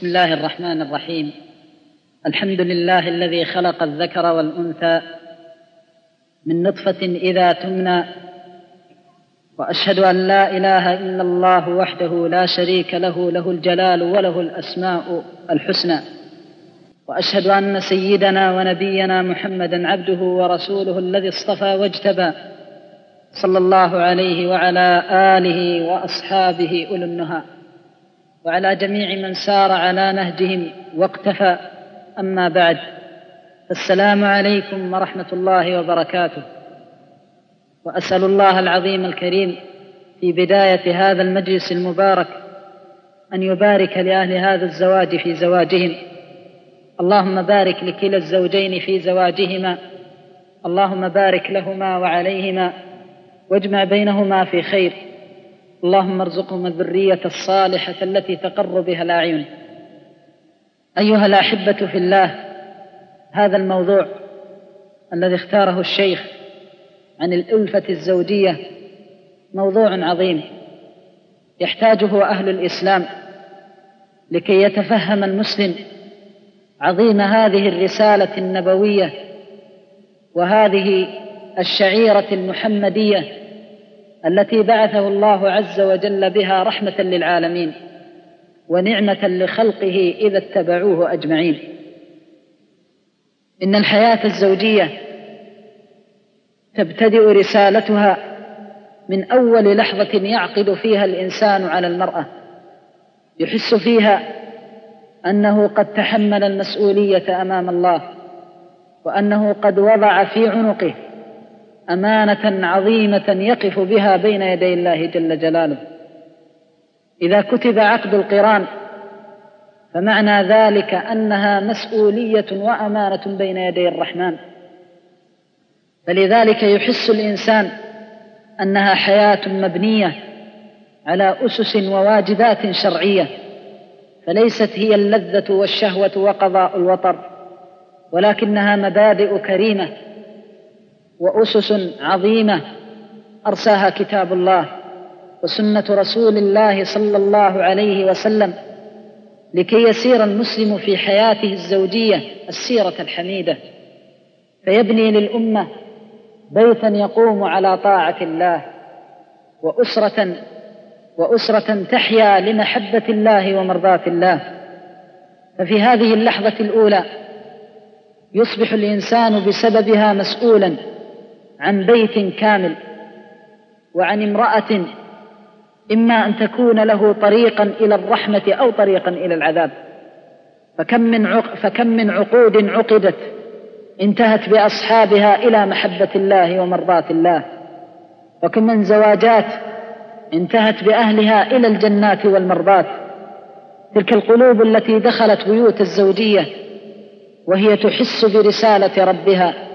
بسم الله الرحمن الرحيم. الحمد لله الذي خلق الذكر والأنثى من نطفة إذا تمنى. وأشهد أن لا إله إلا الله وحده لا شريك له له الجلال وله الأسماء الحسنى. وأشهد أن سيدنا ونبينا محمدا عبده ورسوله الذي اصطفى واجتبى. صلى الله عليه وعلى آله وأصحابه أولو النهى. وعلى جميع من سار على نهجهم واقتفى. أما بعد السلام عليكم ورحمة الله وبركاته. وأسأل الله العظيم الكريم في بداية هذا المجلس المبارك أن يبارك لأهل هذا الزواج في زواجهم. اللهم بارك لكلا الزوجين في زواجهما. اللهم بارك لهما وعليهما واجمع بينهما في خير. اللهم ارزقهما الذرية الصالحة التي تقر بها الأعين. أيها الأحبة في الله هذا الموضوع الذي اختاره الشيخ عن الألفة الزوجية موضوع عظيم يحتاجه أهل الإسلام لكي يتفهم المسلم عظيم هذه الرسالة النبوية وهذه الشعيرة المحمدية التي بعثه الله عز وجل بها رحمة للعالمين ونعمة لخلقه إذا اتبعوه أجمعين. إن الحياة الزوجية تبتدئ رسالتها من أول لحظة يعقد فيها الإنسان على المرأة. يحس فيها أنه قد تحمل المسؤولية أمام الله وأنه قد وضع في عنقه أمانة عظيمة يقف بها بين يدي الله جل جلاله. إذا كتب عقد القران فمعنى ذلك أنها مسؤولية وأمانة بين يدي الرحمن. فلذلك يحس الإنسان أنها حياة مبنية على أسس وواجبات شرعية فليست هي اللذة والشهوة وقضاء الوطر ولكنها مبادئ كريمة وأسس عظيمة أرساها كتاب الله وسنة رسول الله صلى الله عليه وسلم لكي يسير المسلم في حياته الزوجية السيرة الحميدة. فيبني للأمة بيتا يقوم على طاعة الله وأسرة وأسرة تحيا لمحبة الله ومرضاة الله. ففي هذه اللحظة الأولى يصبح الإنسان بسببها مسؤولا عن بيت كامل وعن امرأة إما أن تكون له طريقا إلى الرحمة أو طريقا إلى العذاب. فكم من عق فكم من عقود عقدت انتهت بأصحابها إلى محبة الله ومرضاة الله. وكم من زواجات انتهت بأهلها إلى الجنات والمرضات. تلك القلوب التي دخلت بيوت الزوجية وهي تحس برسالة ربها.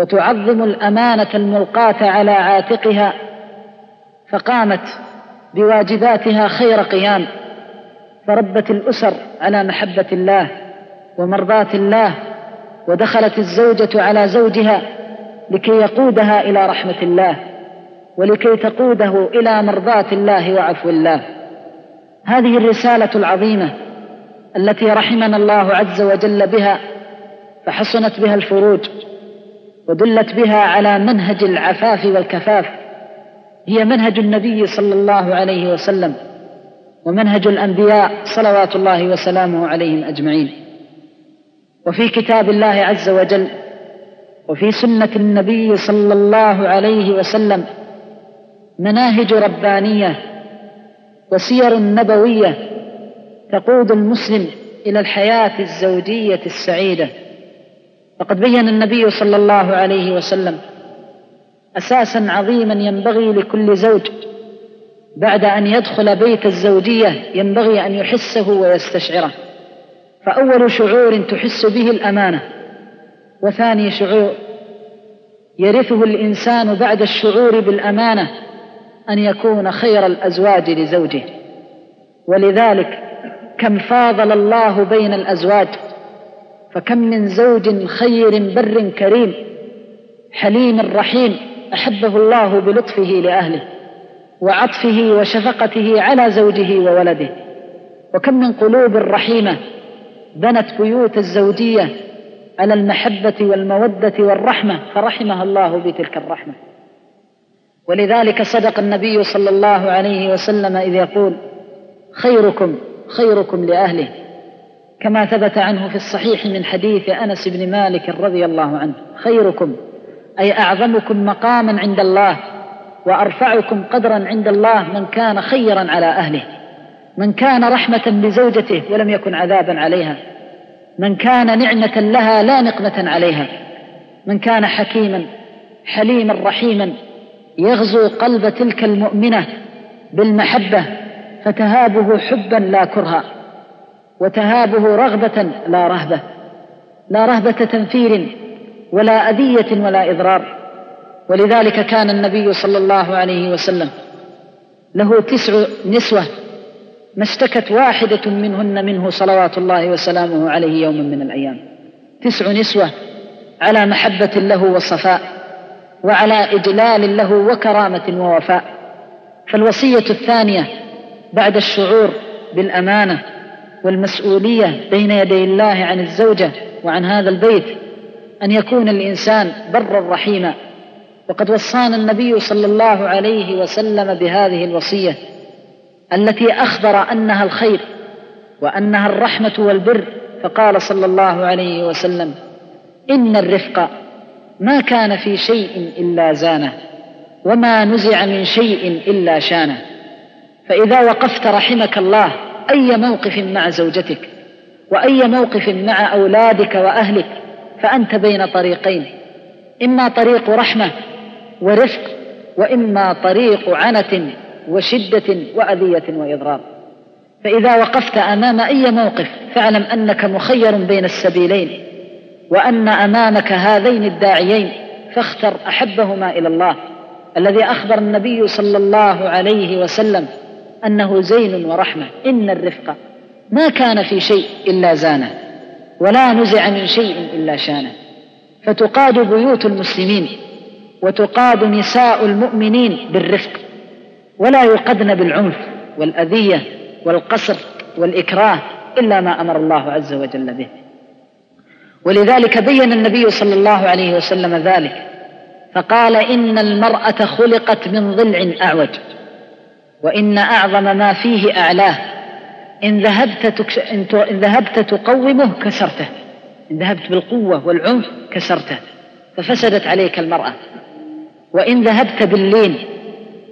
وتعظم الأمانة الملقاة على عاتقها فقامت بواجباتها خير قيام فربت الأسر على محبة الله ومرضاة الله ودخلت الزوجة على زوجها لكي يقودها إلى رحمة الله ولكي تقوده إلى مرضاة الله وعفو الله. هذه الرسالة العظيمة التي رحمنا الله عز وجل بها فحصنت بها الفروج. ودلت بها على منهج العفاف والكفاف. هي منهج النبي صلى الله عليه وسلم ومنهج الأنبياء صلوات الله وسلامه عليهم أجمعين. وفي كتاب الله عز وجل وفي سنة النبي صلى الله عليه وسلم مناهج ربانية وسير نبوية تقود المسلم إلى الحياة الزوجية السعيدة. فقد بين النبي صلى الله عليه وسلم أساسا عظيما ينبغي لكل زوج بعد أن يدخل بيت الزوجية ينبغي أن يحسه ويستشعره. فأول شعور تحس به الأمانة وثاني شعور يرثه الإنسان بعد الشعور بالأمانة أن يكون خير الأزواج لزوجه. ولذلك كم فاضل الله بين الأزواج؟ فكم من زوج خير بر كريم حليم رحيم أحبه الله بلطفه لأهله وعطفه وشفقته على زوجه وولده. وكم من قلوب رحيمة بنت بيوت الزوجية على المحبة والمودة والرحمة فرحمها الله بتلك الرحمة. ولذلك صدق النبي صلى الله عليه وسلم إذ يقول خيركم خيركم لأهله. كما ثبت عنه في الصحيح من حديث أنس بن مالك رضي الله عنه خيركم أي أعظمكم مقاما عند الله وأرفعكم قدرا عند الله من كان خيرا على أهله من كان رحمة بزوجته ولم يكن عذابا عليها من كان نعمة لها لا نقمة عليها من كان حكيما حليما رحيما يغزو قلب تلك المؤمنة بالمحبة فتهابه حبا لا كرها. وتهابه رغبة لا رهبة لا رهبة تنفير ولا أذية ولا إضرار. ولذلك كان النبي صلى الله عليه وسلم له تسع نسوة ما اشتكت واحدة منهن منه صلوات الله وسلامه عليه يوما من الأيام. تسع نسوة على محبة له وصفاء وعلى إجلال له وكرامة ووفاء. فالوصية الثانية بعد الشعور بالأمانة والمسؤولية بين يدي الله عن الزوجة وعن هذا البيت أن يكون الإنسان برا رحيما وقد وصانا النبي صلى الله عليه وسلم بهذه الوصية التي أخبر أنها الخير وأنها الرحمة والبر. فقال صلى الله عليه وسلم إن الرفق ما كان في شيء إلا زانه وما نزع من شيء إلا شانه. فإذا وقفت رحمك الله أي موقف مع زوجتك وأي موقف مع أولادك وأهلك فأنت بين طريقين إما طريق رحمة ورفق وإما طريق عنة وشدة وأذية وإضرار. فإذا وقفت أمام أي موقف فاعلم أنك مخير بين السبيلين وأن أمامك هذين الداعيين فاختر أحبهما إلى الله الذي أخبر النبي صلى الله عليه وسلم أنه زين ورحمة. إن الرفق ما كان في شيء إلا زانه ولا نزع من شيء إلا شانه. فتقاد بيوت المسلمين وتقاد نساء المؤمنين بالرفق ولا يقدن بالعنف والأذية والقصر والإكراه إلا ما أمر الله عز وجل به. ولذلك بين النبي صلى الله عليه وسلم ذلك فقال إن المرأة خلقت من ضلع أعوج. وإن أعظم ما فيه أعلاه. إن ذهبت تكش... إن ذهبت تقومه كسرته. إن ذهبت بالقوة والعنف كسرته. ففسدت عليك المرأة. وإن ذهبت باللين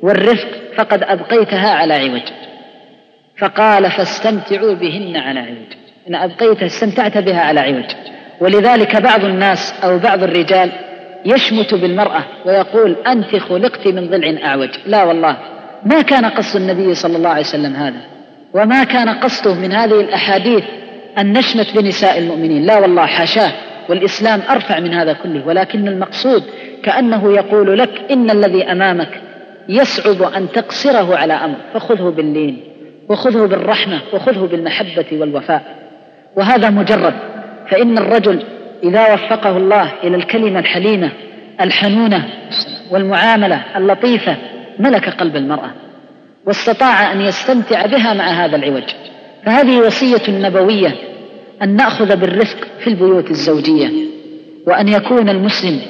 والرفق فقد أبقيتها على عوج. فقال فاستمتعوا بهن على عوج. إن أبقيتها استمتعت بها على عوج. ولذلك بعض الناس أو بعض الرجال يشمت بالمرأة ويقول أنت خلقت من ضلع أعوج. لا والله. ما كان قصد النبي صلى الله عليه وسلم هذا وما كان قصده من هذه الأحاديث أن نشمت بنساء المؤمنين. لا والله حاشاه والإسلام أرفع من هذا كله ولكن المقصود كأنه يقول لك إن الذي أمامك يصعب أن تقصره على أمر فخذه باللين وخذه بالرحمة وخذه بالمحبة والوفاء. وهذا مجرد فإن الرجل إذا وفقه الله إلى الكلمة الحليمة الحنونة والمعاملة اللطيفة ملك قلب المرأة واستطاع أن يستمتع بها مع هذا العوج. فهذه وصية نبوية أن نأخذ بالرفق في البيوت الزوجية وأن يكون المسلم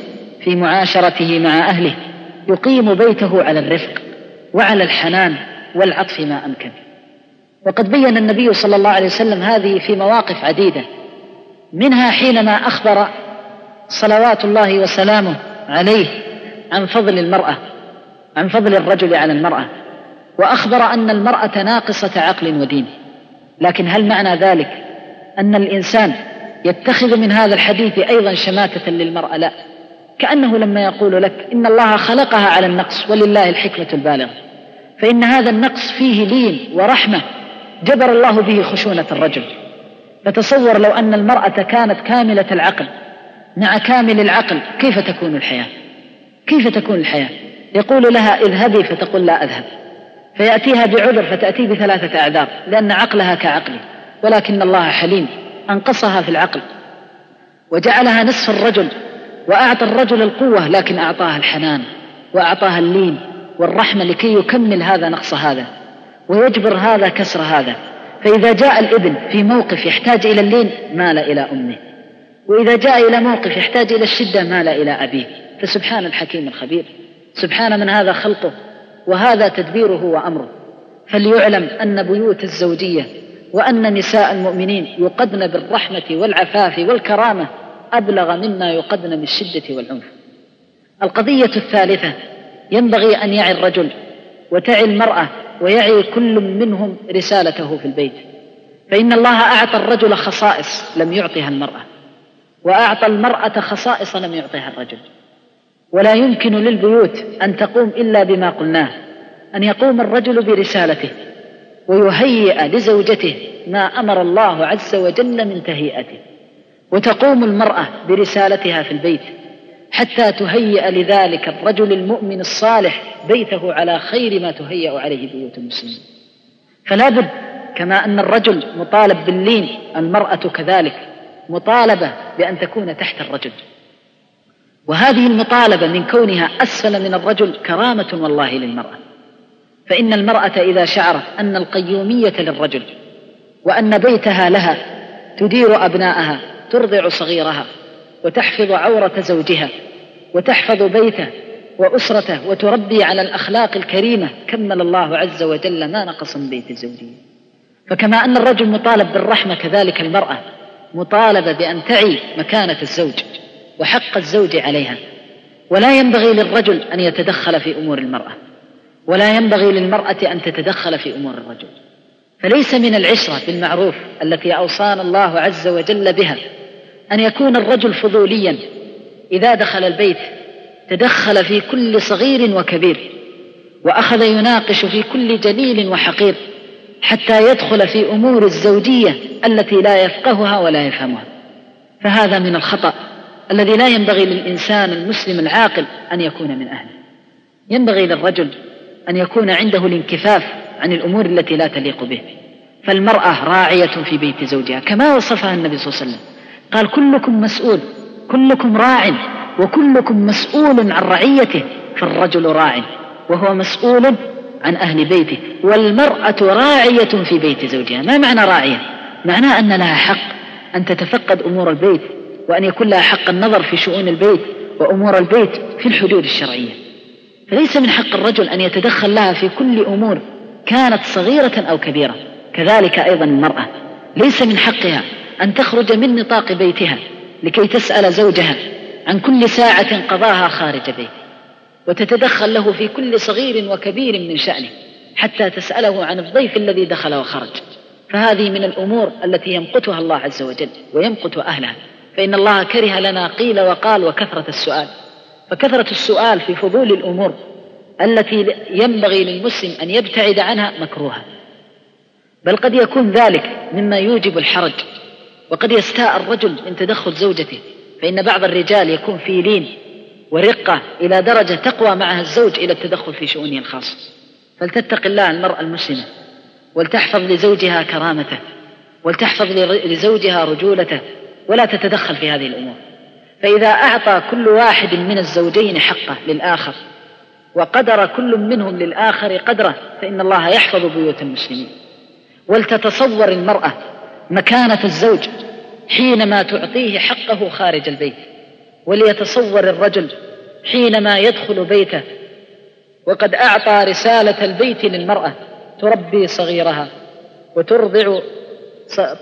في معاشرته مع أهله يقيم بيته على الرفق وعلى الحنان والعطف ما أمكن. وقد بين النبي صلى الله عليه وسلم هذه في مواقف عديدة منها حينما أخبر صلوات الله وسلامه عليه عن فضل المرأة عن فضل الرجل على المرأة وأخبر أن المرأة ناقصة عقل ودين. لكن هل معنى ذلك أن الإنسان يتخذ من هذا الحديث أيضا شماتة للمرأة؟ لا. كأنه لما يقول لك إن الله خلقها على النقص ولله الحكمة البالغة. فإن هذا النقص فيه لين ورحمة جبر الله به خشونة الرجل. فتصور لو أن المرأة كانت كاملة العقل. مع كامل العقل كيف تكون الحياة؟ كيف تكون الحياة؟ يقول لها اذهبي فتقول لا أذهب. فيأتيها بعذر فتأتي بثلاثة أعذار لأن عقلها كعقله ولكن الله حليم أنقصها في العقل. وجعلها نصف الرجل وأعطى الرجل القوة لكن أعطاها الحنان وأعطاها اللين والرحمة لكي يكمل هذا نقص هذا ويجبر هذا كسر هذا. فإذا جاء الإبن في موقف يحتاج إلى اللين مال إلى أمه. وإذا جاء إلى موقف يحتاج إلى الشدة مال إلى أبيه. فسبحان الحكيم الخبير. سبحان من هذا خلقه وهذا تدبيره وأمره. فليعلم أن بيوت الزوجية وأن نساء المؤمنين يقدن بالرحمة والعفاف والكرامة أبلغ مما يقدن بالشدة والعنف. القضية الثالثة ينبغي أن يعي الرجل وتعي المرأة ويعي كل منهم رسالته في البيت. فإن الله أعطى الرجل خصائص لم يعطها المرأة وأعطى المرأة خصائص لم يعطها الرجل. ولا يمكن للبيوت أن تقوم إلا بما قلناه أن يقوم الرجل برسالته ويهيئ لزوجته ما أمر الله عز وجل من تهيئته وتقوم المرأة برسالتها في البيت حتى تهيئ لذلك الرجل المؤمن الصالح بيته على خير ما تهيأ عليه بيوت المسلمين. فلا بد كما أن الرجل مطالب باللين المرأة كذلك مطالبة بأن تكون تحت الرجل. وهذه المطالبة من كونها أسفل من الرجل كرامة والله للمرأة. فإن المرأة إذا شعرت أن القيومية للرجل وأن بيتها لها تدير أبناءها ترضع صغيرها وتحفظ عورة زوجها وتحفظ بيته وأسرته وتربي على الأخلاق الكريمة كمل الله عز وجل ما نقص من بيت الزوجية فكما أن الرجل مطالب بالرحمة كذلك المرأة مطالبة بأن تعي مكانة الزوج. وحق الزوج عليها. ولا ينبغي للرجل أن يتدخل في أمور المرأة. ولا ينبغي للمرأة أن تتدخل في أمور الرجل. فليس من العشرة بالمعروف التي أوصانا الله عز وجل بها أن يكون الرجل فضوليا. إذا دخل البيت تدخل في كل صغير وكبير. وأخذ يناقش في كل جليل وحقير. حتى يدخل في أمور الزوجية التي لا يفقهها ولا يفهمها. فهذا من الخطأ. الذي لا ينبغي للإنسان المسلم العاقل أن يكون من أهله. ينبغي للرجل أن يكون عنده الانكفاف عن الأمور التي لا تليق به. فالمرأة راعية في بيت زوجها كما وصفها النبي صلى الله عليه وسلم. قال كلكم مسؤول كلكم راع وكلكم مسؤول عن رعيته فالرجل راع وهو مسؤول عن أهل بيته. والمرأة راعية في بيت زوجها. ما معنى راعية؟ معناه أن لها حق أن تتفقد أمور البيت وأن يكون لها حق النظر في شؤون البيت وأمور البيت في الحدود الشرعية. فليس من حق الرجل أن يتدخل لها في كل أمور كانت صغيرة أو كبيرة. كذلك أيضا المرأة. ليس من حقها أن تخرج من نطاق بيتها لكي تسأل زوجها عن كل ساعة قضاها خارج بيته. وتتدخل له في كل صغير وكبير من شأنه حتى تسأله عن الضيف الذي دخل وخرج. فهذه من الأمور التي يمقتها الله عز وجل ويمقت أهلها. فإن الله كره لنا قيل وقال وكثرة السؤال. فكثرة السؤال في فضول الأمور التي ينبغي للمسلم أن يبتعد عنها مكروها. بل قد يكون ذلك مما يوجب الحرج وقد يستاء الرجل من تدخل زوجته. فإن بعض الرجال يكون في لين ورقة إلى درجة تقوى معها الزوج إلى التدخل في شؤونه الخاصة. فلتتق الله المرأة المسلمة ولتحفظ لزوجها كرامته ولتحفظ لزوجها رجولته ولا تتدخل في هذه الأمور. فإذا أعطى كل واحد من الزوجين حقه للآخر وقدر كل منهم للآخر قدره فإن الله يحفظ بيوت المسلمين. ولتتصور المرأة مكانة الزوج حينما تعطيه حقه خارج البيت وليتصور الرجل حينما يدخل بيته. وقد أعطى رسالة البيت للمرأة تربي صغيرها وترضع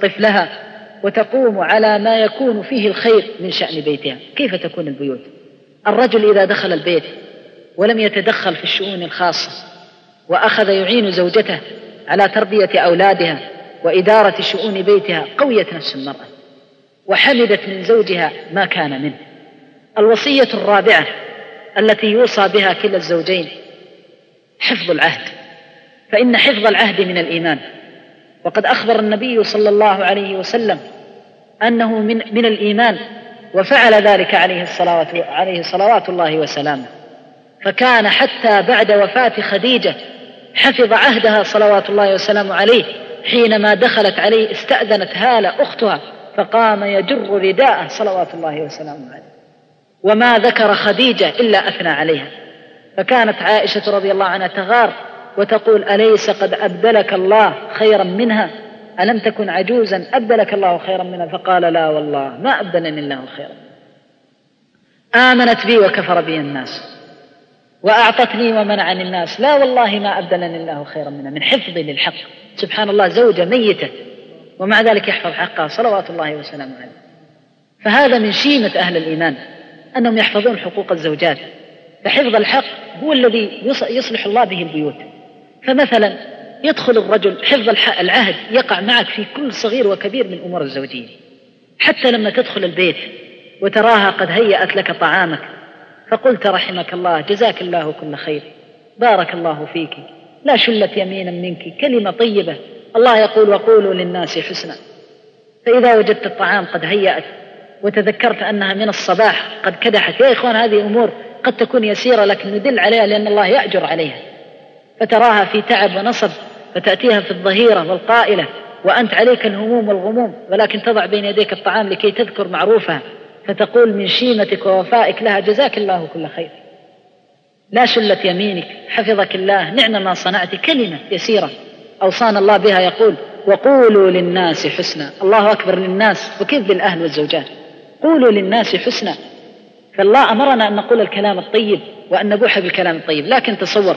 طفلها وتقوم على ما يكون فيه الخير من شأن بيتها. كيف تكون البيوت؟ الرجل إذا دخل البيت ولم يتدخل في الشؤون الخاصة وأخذ يعين زوجته على تربية أولادها وإدارة شؤون بيتها قوية نفس المرأة وحمدت من زوجها ما كان منه. الوصية الرابعة التي يوصى بها كلا الزوجين حفظ العهد. فإن حفظ العهد من الإيمان. وقد أخبر النبي صلى الله عليه وسلم أنه من من الإيمان وفعل ذلك عليه الصلوات عليه صلوات الله وسلامه. فكان حتى بعد وفاة خديجة حفظ عهدها صلوات الله وسلامه عليه حينما دخلت عليه استأذنت هالة أختها فقام يجر رداءه صلوات الله وسلامه عليه. وما ذكر خديجة إلا أثنى عليها. فكانت عائشة رضي الله عنها تغار وتقول أليس قد أبدلك الله خيرا منها؟ ألم تكن عجوزا أبدلك الله خيرا منها؟ فقال لا والله ما أبدلني الله خيرا. آمنت بي وكفر بي الناس وأعطتني ومنعني الناس. لا والله ما أبدلني الله خيرا منها. من حفظي للحق. سبحان الله زوجة ميتة ومع ذلك يحفظ حقها. صلوات الله وسلامه عليه. فهذا من شيمة أهل الإيمان أنهم يحفظون حقوق الزوجات. فحفظ الحق هو الذي يصلح الله به البيوت. فمثلا يدخل الرجل حفظ العهد يقع معك في كل صغير وكبير من أمور الزوجية حتى لما تدخل البيت وتراها قد هيأت لك طعامك فقلت رحمك الله جزاك الله كل خير بارك الله فيك لا شلت يمينا منك كلمة طيبة الله يقول وقولوا للناس حسنا. فإذا وجدت الطعام قد هيأت وتذكرت أنها من الصباح قد كدحت يا إخوان هذه أمور قد تكون يسيرة لكن ندل عليها لأن الله يأجر عليها. فتراها في تعب ونصب فتأتيها في الظهيرة والقائلة وأنت عليك الهموم والغموم ولكن تضع بين يديك الطعام لكي تذكر معروفها فتقول من شيمتك ووفائك لها جزاك الله كل خير. لا شلت يمينك حفظك الله نعم ما صنعت كلمة يسيرة. أوصانا الله بها يقول وقولوا للناس حسنا. الله أكبر للناس وكيف بالأهل والزوجات. قولوا للناس حسنا. فالله أمرنا أن نقول الكلام الطيب وأن نبوح بالكلام الطيب لكن تصور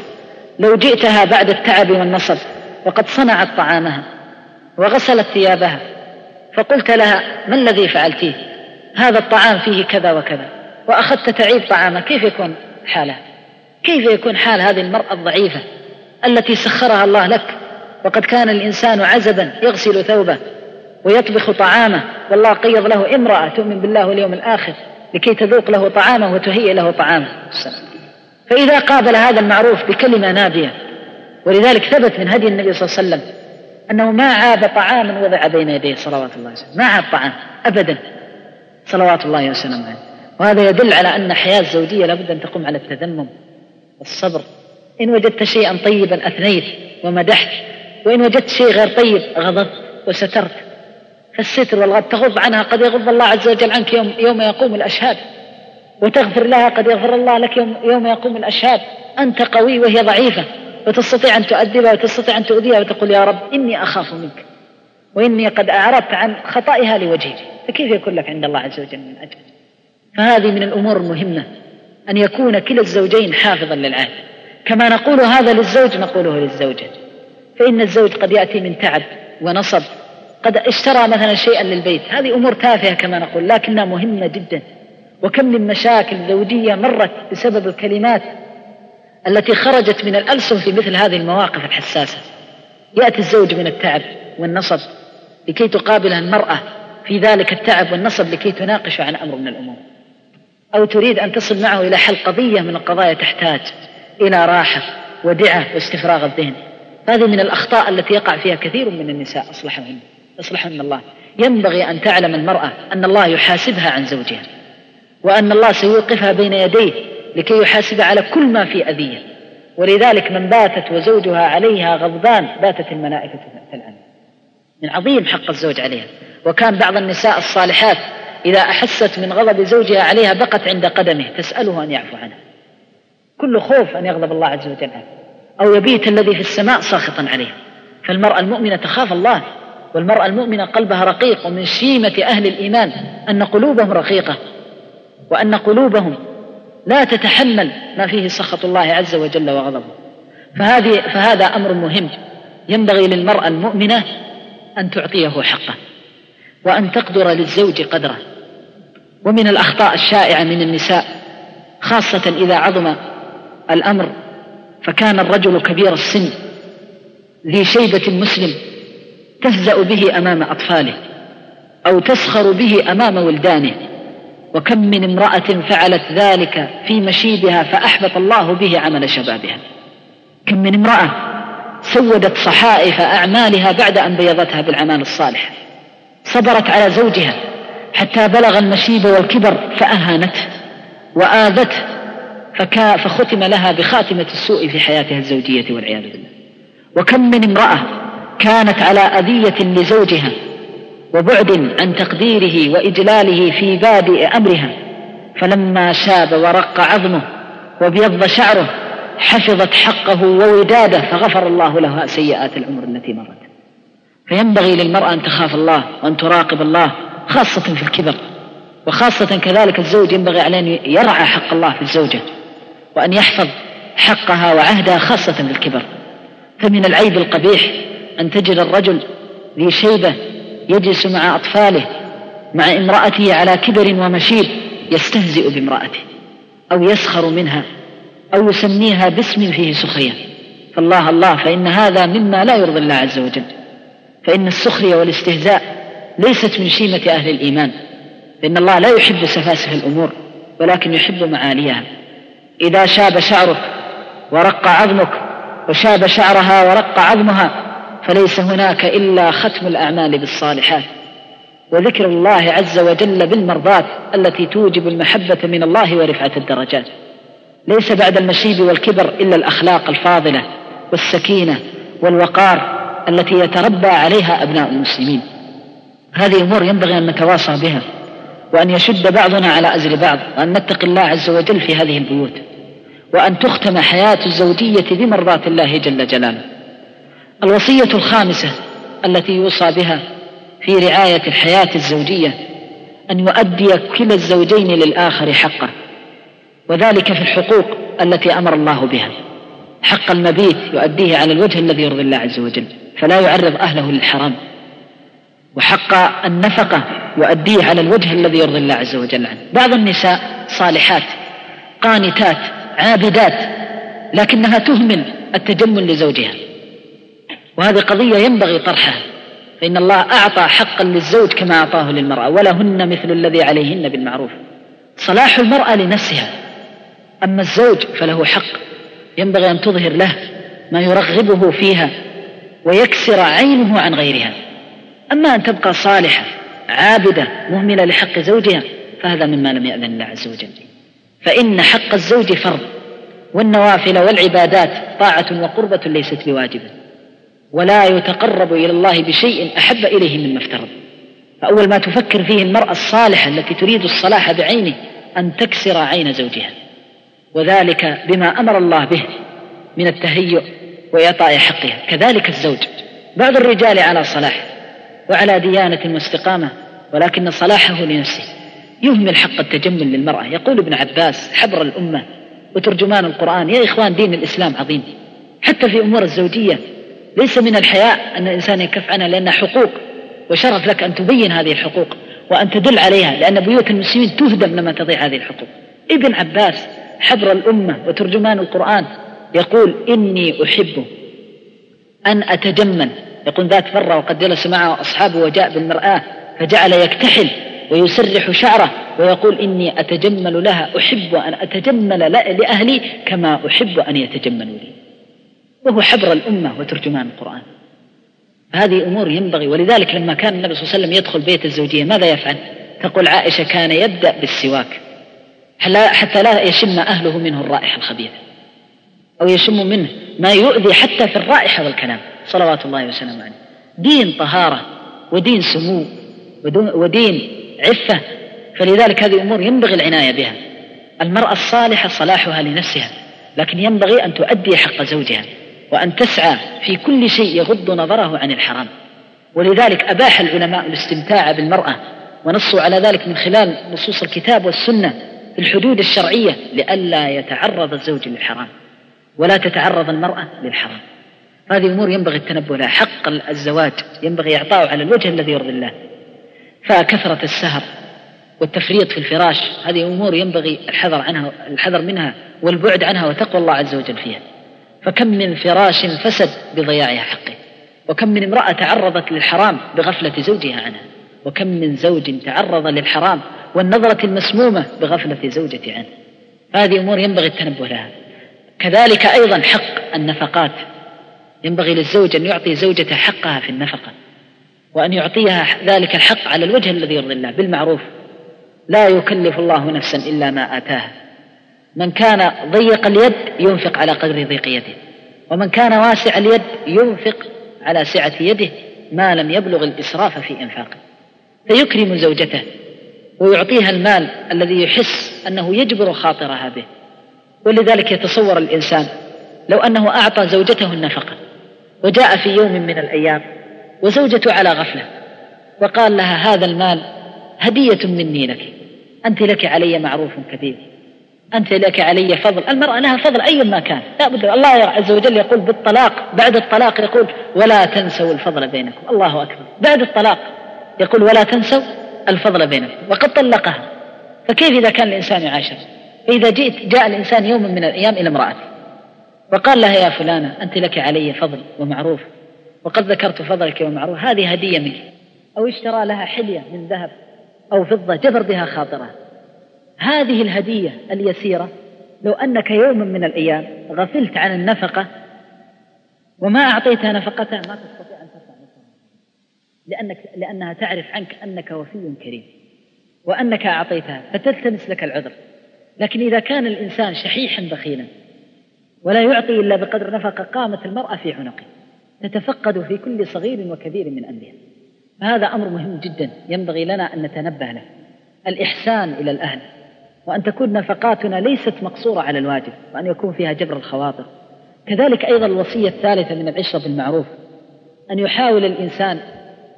لو جئتها بعد التعب والنصب وقد صنعت طعامها وغسلت ثيابها فقلت لها ما الذي فعلتيه؟ هذا الطعام فيه كذا وكذا وأخذت تعيب طعامه كيف يكون حالها كيف يكون حال هذه المرأة الضعيفة التي سخرها الله لك وقد كان الإنسان عزبا يغسل ثوبه ويطبخ طعامه والله قيض له امرأة تؤمن بالله واليوم الآخر لكي تذوق له طعامه وتهيئ له طعامه. فإذا قابل هذا المعروف بكلمة نابية ولذلك ثبت من هدي النبي صلى الله عليه وسلم أنه ما عاب طعاما وضع بين يديه صلوات الله وسلم. ما عاب طعام أبدا صلوات الله وسلامه عليه. وهذا يدل على أن حياة الزوجية لابد أن تقوم على التذمم والصبر. إن وجدت شيئا طيبا أثنيت ومدحت وإن وجدت شيء غير طيب غضبت وسترت فالستر والغضب تغض عنها قد يغض الله عز وجل عنك يوم, يوم يقوم الأشهاد. وتغفر لها قد يغفر الله لك يوم, يوم يقوم الأشهاد. أنت قوي وهي ضعيفة وتستطيع أن تؤدبها وتستطيع أن تؤذيها وتقول يا رب إني أخاف منك وإني قد أعرضت عن خطائها لوجهك فكيف يكون لك عند الله عز وجل من أجل فهذه من الأمور المهمة أن يكون كلا الزوجين حافظا للعهد. كما نقول هذا للزوج نقوله للزوجة. فإن الزوج قد يأتي من تعب ونصب قد اشترى مثلا شيئا للبيت. هذه أمور تافهة كما نقول لكنها مهمة جدا. وكم من مشاكل زوجية مرت بسبب الكلمات التي خرجت من الألسن في مثل هذه المواقف الحساسة. يأتي الزوج من التعب والنصب لكي تقابله المرأة في ذلك التعب والنصب لكي تناقش عن أمر من الأمور. أو تريد أن تصل معه إلى حل قضية من القضايا تحتاج إلى راحة ودعة واستفراغ الذهن. هذه من الأخطاء التي يقع فيها كثير من النساء أصلحهن. أصلحهن الله. ينبغي أن تعلم المرأة أن الله يحاسبها عن زوجها. وأن الله سيوقفها بين يديه لكي يحاسب على كل ما في أذية. ولذلك من باتت وزوجها عليها غضبان باتت الملائكة تلعن من عظيم حق الزوج عليها. وكان بعض النساء الصالحات إذا أحست من غضب زوجها عليها بقت عند قدمه تسأله أن يعفو عنها. كل خوف أن يغضب الله عز وجل عنه أو يبيت الذي في السماء ساخطا عليه. فالمرأة المؤمنة تخاف الله والمرأة المؤمنة قلبها رقيق ومن شيمة أهل الإيمان أن قلوبهم رقيقة. وأن قلوبهم لا تتحمل ما فيه سخط الله عز وجل وغضبه. فهذه فهذا أمر مهم. ينبغي للمرأة المؤمنة أن تعطيه حقه وأن تقدر للزوج قدره. ومن الأخطاء الشائعة من النساء خاصة إذا عظم الأمر فكان الرجل كبير السن ذي شيبة مسلم تهزأ به أمام أطفاله أو تسخر به أمام ولدانه. وكم من امرأة فعلت ذلك في مشيبها فأحبط الله به عمل شبابها. كم من امرأة سودت صحائف أعمالها بعد أن بيضتها بالأعمال الصالحة. صبرت على زوجها حتى بلغ المشيب والكبر فأهانته وآذته فكا فختم لها بخاتمة السوء في حياتها الزوجية والعياذ بالله. وكم من امرأة كانت على أذية لزوجها وبعد عن تقديره وإجلاله في بادئ أمرها فلما شاب ورق عظمه وابيض شعره حفظت حقه ووداده فغفر الله لها سيئات العمر التي مرت. فينبغي للمرأة أن تخاف الله وأن تراقب الله خاصة في الكبر وخاصة كذلك الزوج ينبغي عليه أن يرعى حق الله في الزوجة وأن يحفظ حقها وعهدها خاصة في الكبر. فمن العيب القبيح أن تجد الرجل ذي شيبة يجلس مع أطفاله مع امرأته على كبر ومشيب يستهزئ بامرأته أو يسخر منها أو يسميها باسم فيه سخرية. فالله الله فإن هذا مما لا يرضي الله عز وجل. فإن السخرية والاستهزاء ليست من شيمة أهل الإيمان. فإن الله لا يحب سفاسف الأمور ولكن يحب معاليها. إذا شاب شعرك ورق عظمك وشاب شعرها ورق عظمها فليس هناك إلا ختم الأعمال بالصالحات وذكر الله عز وجل بالمرضات التي توجب المحبة من الله ورفعة الدرجات. ليس بعد المشيب والكبر إلا الأخلاق الفاضلة والسكينة والوقار التي يتربى عليها أبناء المسلمين. هذه أمور ينبغي أن نتواصى بها وأن يشد بعضنا على أزر بعض وأن نتقي الله عز وجل في هذه البيوت وأن تختم حياة الزوجية بمرضاة الله جل جلاله. الوصية الخامسة التي يوصى بها في رعاية الحياة الزوجية أن يؤدي كلا الزوجين للآخر حقه وذلك في الحقوق التي أمر الله بها. حق المبيت يؤديه على الوجه الذي يرضي الله عز وجل فلا يعرض أهله للحرام. وحق النفقة يؤديه على الوجه الذي يرضي الله عز وجل عنه. بعض النساء صالحات قانتات عابدات لكنها تهمل التجمل لزوجها. وهذه قضية ينبغي طرحها. فإن الله أعطى حقا للزوج كما أعطاه للمرأة ولهن مثل الذي عليهن بالمعروف. صلاح المرأة لنفسها. أما الزوج فله حق. ينبغي أن تظهر له ما يرغبه فيها ويكسر عينه عن غيرها. أما أن تبقى صالحة عابدة مهملة لحق زوجها فهذا مما لم يأذن الله عز وجل. فإن حق الزوج فرض والنوافل والعبادات طاعة وقربة ليست بواجبة ولا يتقرب إلى الله بشيء أحب إليه مما افترض. فأول ما تفكر فيه المرأة الصالحة التي تريد الصلاح بعينه أن تكسر عين زوجها. وذلك بما أمر الله به من التهيؤ وإعطاء حقها. كذلك الزوج. بعض الرجال على صلاح وعلى ديانة واستقامة ولكن صلاحه لنفسه. يهمل حق التجمل للمرأة. يقول ابن عباس حبر الأمة وترجمان القرآن يا إخوان دين الإسلام عظيم. حتى في أمور الزوجية ليس من الحياء أن الإنسان يكف عنها لأنها حقوق وشرف لك أن تبين هذه الحقوق وأن تدل عليها لأن بيوت المسلمين تهدم لما تضيع هذه الحقوق. ابن عباس حبر الأمة وترجمان القرآن يقول إني أحب أن أتجمل. يقول ذات مرة وقد جلس معه أصحابه وجاء بالمرآة فجعل يكتحل ويسرح شعره ويقول إني أتجمل لها أحب أن أتجمل لأهلي كما أحب أن يتجملوا لي. وهو حبر الأمة وترجمان القرآن. هذه أمور ينبغي ولذلك لما كان النبي صلى الله عليه وسلم يدخل بيت الزوجية ماذا يفعل؟ تقول عائشة كان يبدأ بالسواك حتى لا يشم أهله منه الرائحة الخبيثة أو يشم منه ما يؤذي حتى في الرائحة والكلام صلوات الله وسلامه عليه. دين طهارة ودين سمو ودين عفة فلذلك هذه أمور ينبغي العناية بها. المرأة الصالحة صلاحها لنفسها لكن ينبغي أن تؤدي حق زوجها. وأن تسعى في كل شيء يغض نظره عن الحرام. ولذلك أباح العلماء الاستمتاع بالمرأة ونصوا على ذلك من خلال نصوص الكتاب والسنة في الحدود الشرعية لئلا يتعرض الزوج للحرام ولا تتعرض المرأة للحرام. هذه أمور ينبغي التنبه لها حق الزواج ينبغي إعطاؤه على الوجه الذي يرضي الله. فكثرة السهر والتفريط في الفراش هذه أمور ينبغي الحذر عنها الحذر منها والبعد عنها وتقوى الله عز وجل فيها. فكم من فراش فسد بضياع حقه. وكم من امرأة تعرضت للحرام بغفلة زوجها عنها. وكم من زوج تعرض للحرام والنظرة المسمومة بغفلة زوجته عنه. هذه أمور ينبغي التنبه لها. كذلك أيضا حق النفقات. ينبغي للزوج أن يعطي زوجته حقها في النفقة. وأن يعطيها ذلك الحق على الوجه الذي يرضي الله بالمعروف. لا يكلف الله نفسا إلا ما آتاها. من كان ضيق اليد ينفق على قدر ضيق يده ومن كان واسع اليد ينفق على سعة يده ما لم يبلغ الإسراف في إنفاقه. فيكرم زوجته ويعطيها المال الذي يحس أنه يجبر خاطرها به. ولذلك يتصور الإنسان لو أنه أعطى زوجته النفقة وجاء في يوم من الأيام وزوجته على غفلة وقال لها هذا المال هدية مني لك أنت لك علي معروف كبير. أنت لك علي فضل. المرأة لها فضل أي ما كان. لا بد الله عز وجل يقول بالطلاق. بعد الطلاق يقول ولا تنسوا الفضل بينكم. الله أكبر. بعد الطلاق يقول ولا تنسوا الفضل بينكم. وقد طلقها. فكيف إذا كان الإنسان يعاشر فإذا جئت جاء الإنسان يوم من الأيام إلى امرأته. وقال لها يا فلانة أنت لك علي فضل ومعروف وقد ذكرت فضلك ومعروف. هذه هدية منك. أو اشترى لها حلية من ذهب أو فضة جبر بها خاطرها. هذه الهدية اليسيرة لو أنك يوم من الأيام غفلت عن النفقة وما أعطيتها نفقتها ما تستطيع أن ترفع لأنك لأنها تعرف عنك أنك وفي كريم وأنك أعطيتها فتلتمس لك العذر. لكن إذا كان الإنسان شحيحا بخيلا ولا يعطي إلا بقدر نفقة قامت المرأة في عنقه تتفقد في كل صغير وكبير من أمرها فهذا أمر مهم جدا ينبغي لنا أن نتنبه له. الإحسان إلى الأهل. وأن تكون نفقاتنا ليست مقصورة على الواجب وأن يكون فيها جبر الخواطر. كذلك أيضا الوصية الثالثة من العشرة بالمعروف أن يحاول الإنسان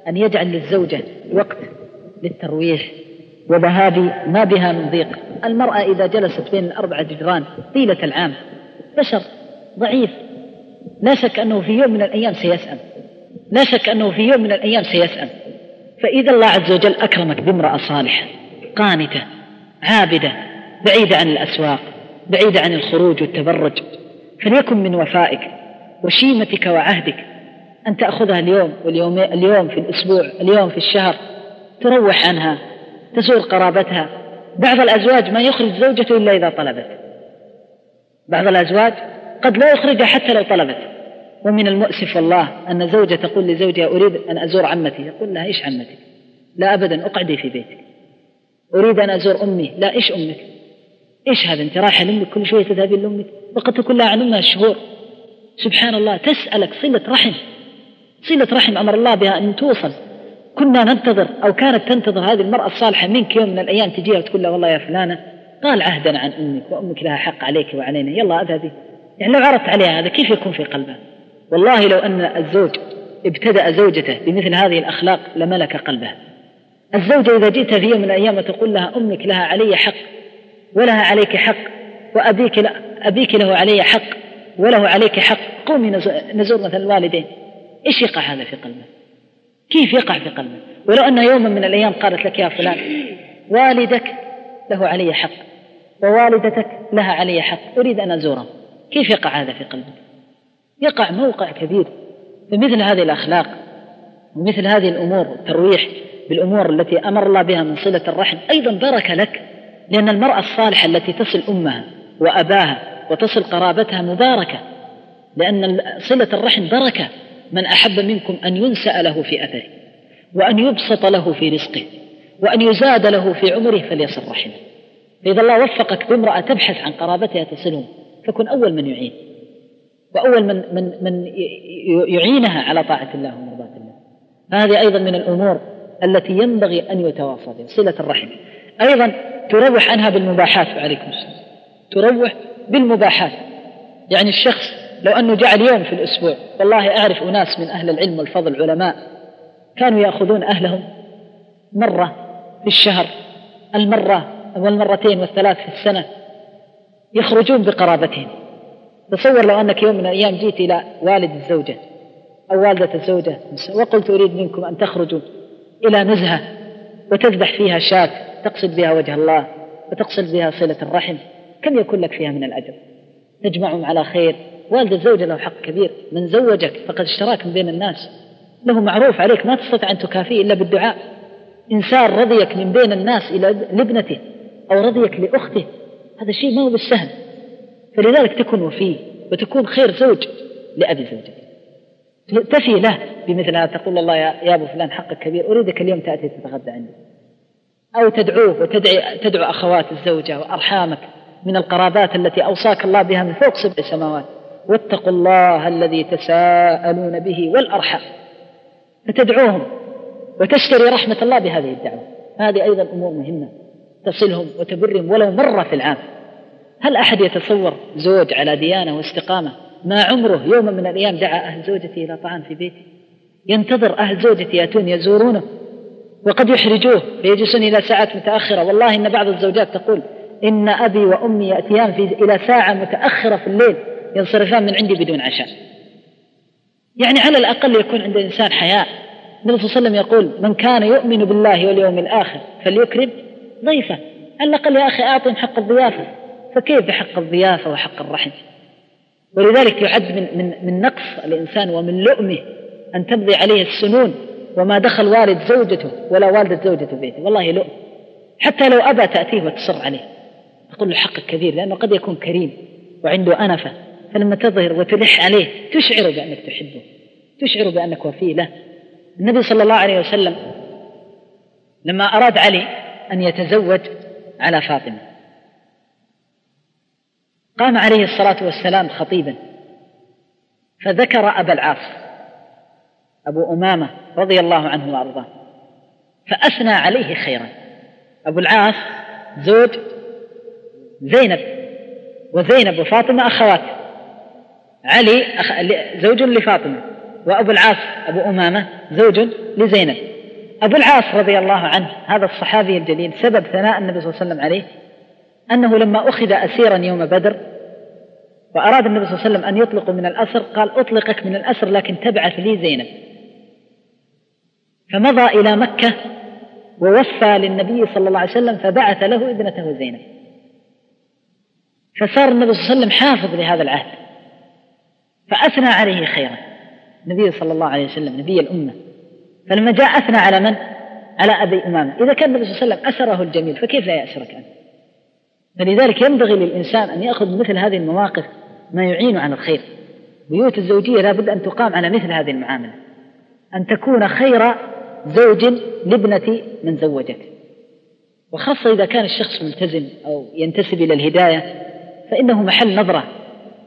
أن يجعل للزوجة وقت للترويح وذهاب ما بها من ضيق. المرأة إذا جلست بين الأربعة جدران طيلة العام بشر ضعيف. لا شك أنه في يوم من الأيام سيسأم لا شك أنه في يوم من الأيام سيسأم فإذا الله عز وجل أكرمك بامرأة صالحة قانتة عابدة بعيدة عن الأسواق بعيدة عن الخروج والتبرج. فليكن من وفائك وشيمتك وعهدك أن تأخذها اليوم واليوم اليوم في الأسبوع اليوم في الشهر. تروح عنها تزور قرابتها. بعض الأزواج ما يخرج زوجته إلا إذا طلبت. بعض الأزواج قد لا يخرجها حتى لو طلبت. ومن المؤسف والله أن زوجة تقول لزوجها أريد أن أزور عمتي. يقول لها إيش عمتك؟ لا أبدا أقعدي في بيتك. أريد أن أزور أمي. لا إيش أمك؟ إيش هذا؟ أنت رايحة لأمك كل شوية تذهبين لأمك؟ وقد تكون لها عن أمها الشهور. سبحان الله تسألك صلة رحم. صلة رحم أمر الله بها أن توصل. كنا ننتظر أو كانت تنتظر هذه المرأة الصالحة منك يوم من الأيام تجيها وتقول لها والله يا فلانة قال عهدا عن أمك وأمك لها حق عليك وعلينا. يلا أذهبي. يعني لو عرضت عليها هذا كيف يكون في قلبها؟ والله لو أن الزوج ابتدأ زوجته بمثل هذه الأخلاق لملك قلبها الزوجة إذا جئت في يوم من الأيام وتقول لها أمك لها علي حق ولها عليك حق وأبيك لا أبيك له علي حق وله عليك حق قومي نزور مثلا الوالدين. إيش يقع هذا في قلبه كيف يقع في قلبه ولو أن يوما من الأيام قالت لك يا فلان والدك له علي حق ووالدتك لها علي حق أريد أن أزورهم كيف يقع هذا في قلبك؟ يقع موقع كبير فمثل هذه الأخلاق ومثل هذه الأمور الترويح. بالأمور التي أمر الله بها من صلة الرحم. أيضا بركة لك لأن المرأة الصالحة التي تصل أمها وأباها وتصل قرابتها مباركة لأن صلة الرحم بركة. من أحب منكم أن ينسأ له في أثره وأن يبسط له في رزقه وأن يزاد له في عمره فليصل رحمه. فإذا الله وفقك بامرأة تبحث عن قرابتها تصلهم فكن أول من يعين وأول من من من يعينها على طاعة الله ومرضاة الله. هذه أيضا من الأمور التي ينبغي أن يتواصى بها صلة الرحم. أيضا تروح عنها بالمباحات وعليكم السلام. تروح بالمباحات. يعني الشخص لو أنه جعل يوم في الأسبوع والله أعرف أناس من أهل العلم والفضل علماء كانوا يأخذون أهلهم مرة في الشهر المرة والمرتين والثلاث في السنة يخرجون بقرابتهم. تصور لو أنك يوم من الأيام جيت إلى والد الزوجة أو والدة الزوجة وقلت أريد منكم أن تخرجوا إلى نزهة وتذبح فيها شاة تقصد بها وجه الله وتقصد بها صلة الرحم. كم يكون لك فيها من الأجر؟ تجمعهم على خير. والد الزوجة له حق كبير. من زوجك فقد اشتراك من بين الناس. له معروف عليك ما تستطيع أن تكافيه إلا بالدعاء. إنسان رضيك من بين الناس إلى لابنته أو رضيك لأخته هذا شيء ما هو بالسهل. فلذلك تكون وفي وتكون خير زوج لأبي زوجك. تفي له بمثل هذا تقول الله يا, يا أبو فلان حقك كبير أريدك اليوم تأتي تتغدى عندي. أو تدعوه وتدعي تدعو أخوات الزوجة وأرحامك من القرابات التي أوصاك الله بها من فوق سبع سماوات. واتقوا الله الذي تساءلون به والأرحام. فتدعوهم وتشتري رحمة الله بهذه الدعوة. هذه أيضا أمور مهمة تصلهم وتبرهم ولو مرة في العام. هل أحد يتصور زوج على ديانة واستقامة ما عمره يوما من الأيام دعا أهل زوجته إلى طعام في بيته. ينتظر أهل زوجته يأتون يزورونه وقد يحرجوه فيجلسون إلى ساعات متأخرة. والله إن بعض الزوجات تقول إن أبي وأمي يأتيان في إلى ساعة متأخرة في الليل ينصرفان من عندي بدون عشاء. يعني على الأقل يكون عند الإنسان حياء. النبي صلى الله عليه وسلم يقول من كان يؤمن بالله واليوم الآخر فليكرم ضيفه. على الأقل يا أخي أعطهم حق الضيافة. فكيف بحق الضيافة وحق الرحم؟ ولذلك يعد من, من, من نقص الإنسان ومن لؤمه أن تمضي عليه السنون وما دخل والد زوجته ولا والدة زوجته بيته. والله لؤم. حتى لو أبى تأتيه وتصر عليه. تقول له حقك كبير لأنه قد يكون كريم وعنده أنفة. فلما تظهر وتلح عليه تشعر بأنك تحبه. تشعر بأنك وفي له. النبي صلى الله عليه وسلم لما أراد علي أن يتزوج على فاطمة. قام عليه الصلاة والسلام خطيبا فذكر أبا العاص أبو أمامة رضي الله عنه وأرضاه فأثنى عليه خيرا. أبو العاص زوج زينب وزينب وفاطمة أخوات علي أخ... زوج لفاطمة وأبو العاص أبو أمامة زوج لزينب. أبو العاص رضي الله عنه هذا الصحابي الجليل سبب ثناء النبي صلى الله عليه وسلم عليه أنه لما أخذ أسيرا يوم بدر وأراد النبي صلى الله عليه وسلم أن يطلق من الأسر قال أطلقك من الأسر لكن تبعث لي زينب. فمضى إلى مكة ووفى للنبي صلى الله عليه وسلم فبعث له ابنته زينب. فصار النبي صلى الله عليه وسلم حافظ لهذا العهد. فأثنى عليه خيرا. النبي صلى الله عليه وسلم نبي الأمة. فلما جاء أثنى على من؟ على أبي أمامة. إذا كان النبي صلى الله عليه وسلم أسره الجميل فكيف لا يأسرك أنت؟ فلذلك ينبغي للإنسان أن يأخذ مثل هذه المواقف ما يعين على الخير. بيوت الزوجية لابد أن تقام على مثل هذه المعاملة. أن تكون خير زوج لابنة من زوجته وخاصة إذا كان الشخص ملتزم أو ينتسب إلى الهداية فإنه محل نظرة.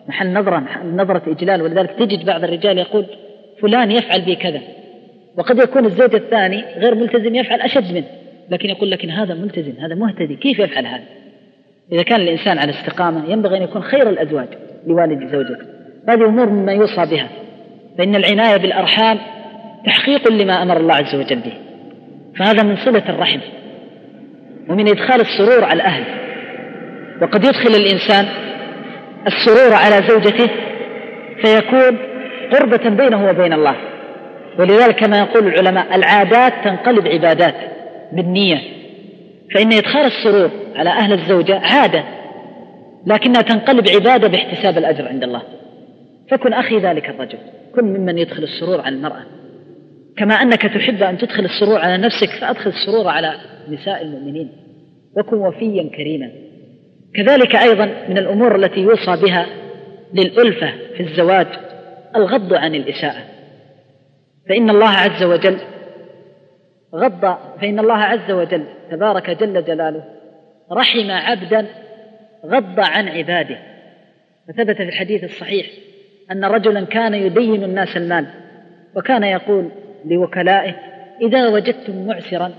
محل نظرة محل نظرة إجلال. ولذلك تجد بعض الرجال يقول فلان يفعل بي كذا. وقد يكون الزوج الثاني غير ملتزم يفعل أشد منه. لكن يقول لكن هذا ملتزم هذا مهتدي كيف يفعل هذا؟ إذا كان الإنسان على استقامة ينبغي أن يكون خير الأزواج لوالد زوجته. هذه أمور مما يوصى بها. فإن العناية بالأرحام تحقيق لما أمر الله عز وجل به. فهذا من صلة الرحم ومن إدخال السرور على الأهل. وقد يدخل الإنسان السرور على زوجته فيكون قربة بينه وبين الله. ولذلك كما يقول العلماء العادات تنقلب عبادات بالنية. فإن إدخال السرور على أهل الزوجة عادة لكنها تنقلب عبادة باحتساب الأجر عند الله. فكن أخي ذلك الرجل كن ممن يدخل السرور على المرأة. كما أنك تحب أن تدخل السرور على نفسك فأدخل السرور على نساء المؤمنين وكن وفيا كريما. كذلك أيضا من الأمور التي يوصى بها للألفة في الزواج الغض عن الإساءة. فإن الله عز وجل غض فإن الله عز وجل تبارك جل جلاله رحم عبدا غض عن عباده. فثبت في الحديث الصحيح أن رجلا كان يدين الناس المال وكان يقول لوكلائه إذا وجدتم معسرا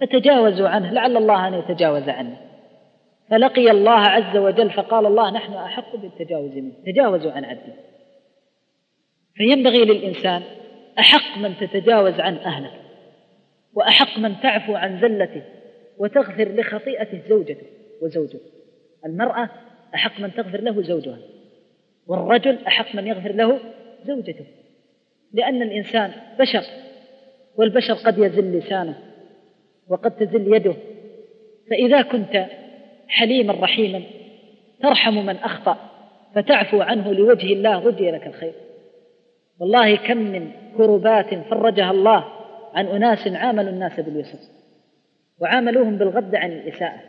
فتجاوزوا عنه لعل الله أن يتجاوز عنه. فلقي الله عز وجل فقال الله نحن أحق بالتجاوز منه تجاوزوا عن عبده. فينبغي للإنسان أحق من تتجاوز عن أهله. وأحق من تعفو عن زلته وتغفر لخطيئته زوجته وزوجه. المرأة أحق من تغفر له زوجها والرجل أحق من يغفر له زوجته. لأن الإنسان بشر والبشر قد يزل لسانه وقد تزل يده. فإذا كنت حليما رحيما ترحم من أخطأ فتعفو عنه لوجه الله غدي لك الخير. والله كم من كربات فرجها الله عن أناس عاملوا الناس باليسر وعاملوهم بالغض عن الإساءة.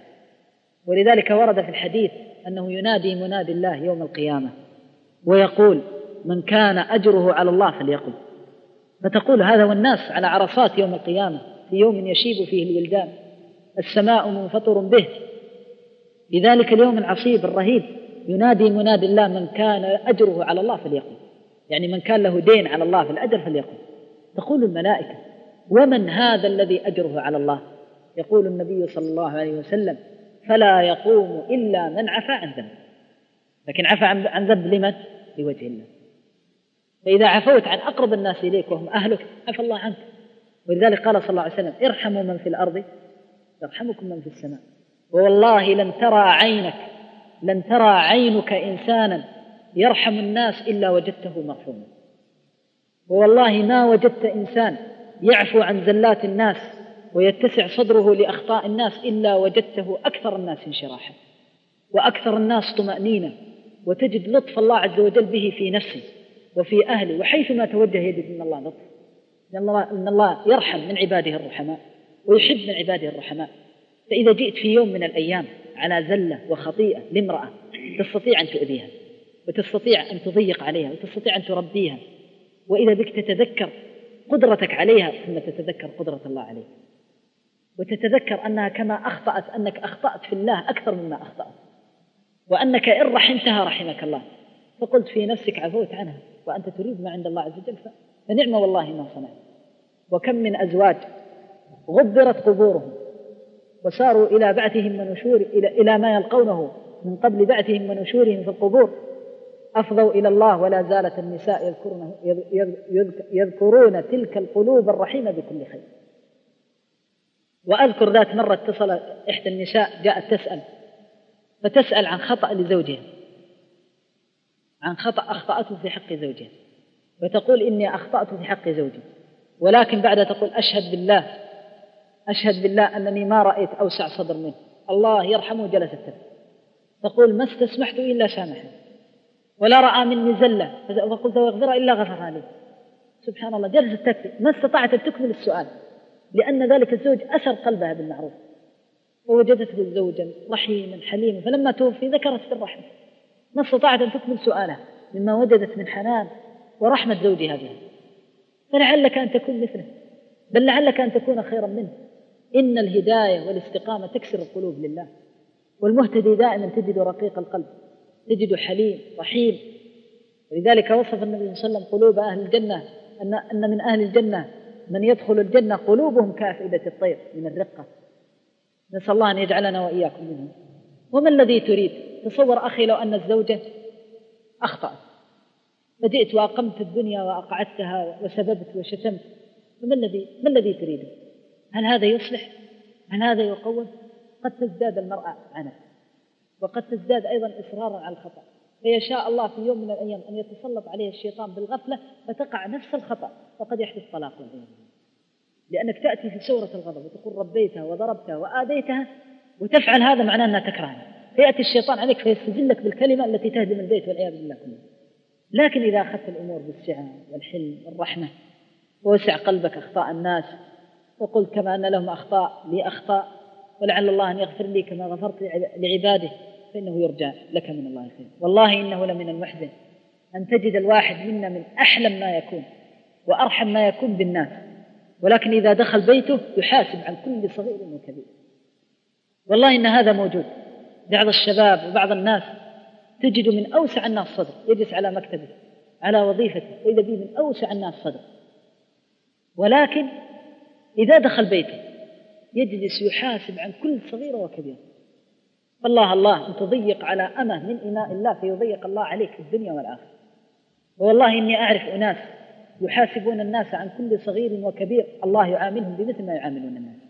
ولذلك ورد في الحديث أنه ينادي منادي الله يوم القيامة ويقول من كان أجره على الله فليقل. فتقول هذا والناس على عرصات يوم القيامة في يوم يشيب فيه الولدان السماء منفطر به. لذلك اليوم العصيب الرهيب ينادي منادي الله من كان أجره على الله فليقل. يعني من كان له دين على الله في الأجر فليقل. تقول الملائكة ومن هذا الذي أجره على الله؟ يقول النبي صلى الله عليه وسلم فلا يقوم إلا من عفى عن ذنب. لكن عفى عن ذنب لمن؟ لوجه الله. فإذا عفوت عن أقرب الناس إليك وهم أهلك عفى الله عنك. ولذلك قال صلى الله عليه وسلم ارحموا من في الأرض يرحمكم من في السماء. ووالله لن ترى عينك لن ترى عينك إنسانا يرحم الناس إلا وجدته مرحوما ووالله ما وجدت إنسان يعفو عن زلات الناس ويتسع صدره لأخطاء الناس إلا وجدته أكثر الناس انشراحا وأكثر الناس طمأنينة وتجد لطف الله عز وجل به في نفسه وفي أهله وحيثما توجه يجد من الله لطف. إن الله, يرحم من عباده الرحماء ويحب من عباده الرحماء. فإذا جئت في يوم من الأيام على زلة وخطيئة لامرأة تستطيع أن تؤذيها وتستطيع أن تضيق عليها وتستطيع أن تربيها وإذا بك تتذكر قدرتك عليها ثم تتذكر قدرة الله عليك. وتتذكر أنها كما أخطأت أنك أخطأت في الله أكثر مما أخطأت. وأنك إن رحمتها رحمك الله. فقلت في نفسك عفوت عنها. وأنت تريد ما عند الله عز وجل؟ فنعم والله ما صنعت. وكم من أزواج غبرت قبورهم. وساروا إلى بعثهم ونشور إلى, إلى ما يلقونه من قبل بعثهم ونشورهم في القبور. أفضوا إلى الله ولا زالت النساء يذكرون, يذكرون تلك القلوب الرحيمة بكل خير. وأذكر ذات مرة اتصل إحدى النساء جاءت تسأل فتسأل عن خطأ لزوجها عن خطأ أخطأته في حق زوجها وتقول إني أخطأت في حق زوجي. ولكن بعد تقول أشهد بالله أشهد بالله أنني ما رأيت أوسع صدر منه. الله يرحمه جلست تقول ما استسمحت إلا سامحه ولا رأى مني زلة. فقلت واغفر إلا غفر لي. سبحان الله جلست تبكي ما استطاعت أن تكمل السؤال لأن ذلك الزوج أسر قلبها بالمعروف. ووجدته زوجا رحيما حليما. فلما توفي ذكرت في الرحمة. ما استطاعت أن تكمل سؤاله مما وجدت من حنان ورحمة زوجها بها. فلعلك أن تكون مثله. بل لعلك أن تكون خيرا منه. إن الهداية والاستقامة تكسر القلوب لله. والمهتدي دائما تجد رقيق القلب. تجد حليم رحيم. ولذلك وصف النبي صلى الله عليه وسلم قلوب أهل الجنة أن أن من أهل الجنة من يدخل الجنة قلوبهم كافئدة الطير من الرقة. نسأل الله أن يجعلنا وإياكم منهم. وما الذي تريد؟ تصور أخي لو أن الزوجة أخطأت. فجئت وأقمت الدنيا وأقعدتها وسببت وشتمت. فما الذي ما الذي تريده؟ هل هذا يصلح؟ هل هذا يقوم؟ قد تزداد المرأة عنت وقد تزداد أيضا إصرارا على الخطأ. فيشاء الله في يوم من الأيام أن يتسلط عليه الشيطان بالغفلة فتقع نفس الخطأ فقد يحدث طلاق. لأنك تأتي في سورة الغضب وتقول ربيتها وضربتها وآذيتها وتفعل هذا معناه أنها تكرهها فيأتي الشيطان عليك فيستزلك بالكلمة التي تهدم البيت والعياذ بالله. كله لكن إذا أخذت الأمور بالسعة والحلم والرحمة ووسع قلبك أخطاء الناس وقلت كما أن لهم أخطاء لي أخطاء ولعل الله أن يغفر لي كما غفرت لعباده فإنه يرجى لك من الله خير. والله إنه لمن المحزن. أن تجد الواحد منا من أحلم ما يكون وأرحم ما يكون بالناس. ولكن إذا دخل بيته يحاسب عن كل صغير وكبير. والله إن هذا موجود. بعض الشباب وبعض الناس تجد من أوسع الناس صدر. يجلس على مكتبه على وظيفته وإذا به من أوسع الناس صدر. ولكن إذا دخل بيته يجلس يحاسب عن كل صغيرة وكبيرة فالله الله أن تضيق على أمة من إماء الله فيضيق الله عليك في الدنيا والآخرة. والله إني أعرف أناس يحاسبون الناس عن كل صغير وكبير الله يعاملهم بمثل ما يعاملون الناس.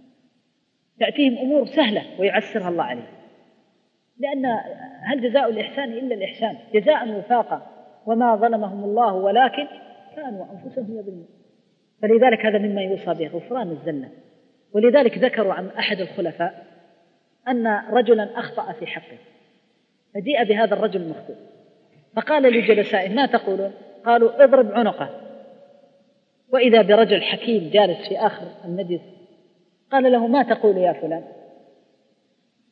تأتيهم أمور سهلة ويعسرها الله عليهم. لأن هل جزاء الإحسان إلا الإحسان؟ جزاء وفاقا وما ظلمهم الله ولكن كانوا أنفسهم يظلمون. فلذلك هذا مما يوصى به غفران الزلة. ولذلك ذكروا عن أحد الخلفاء أن رجلا أخطأ في حقه. فجيء بهذا الرجل المخطئ فقال لجلسائه ما تقولون؟ قالوا اضرب عنقه. وإذا برجل حكيم جالس في آخر المجلس قال له ما تقول يا فلان؟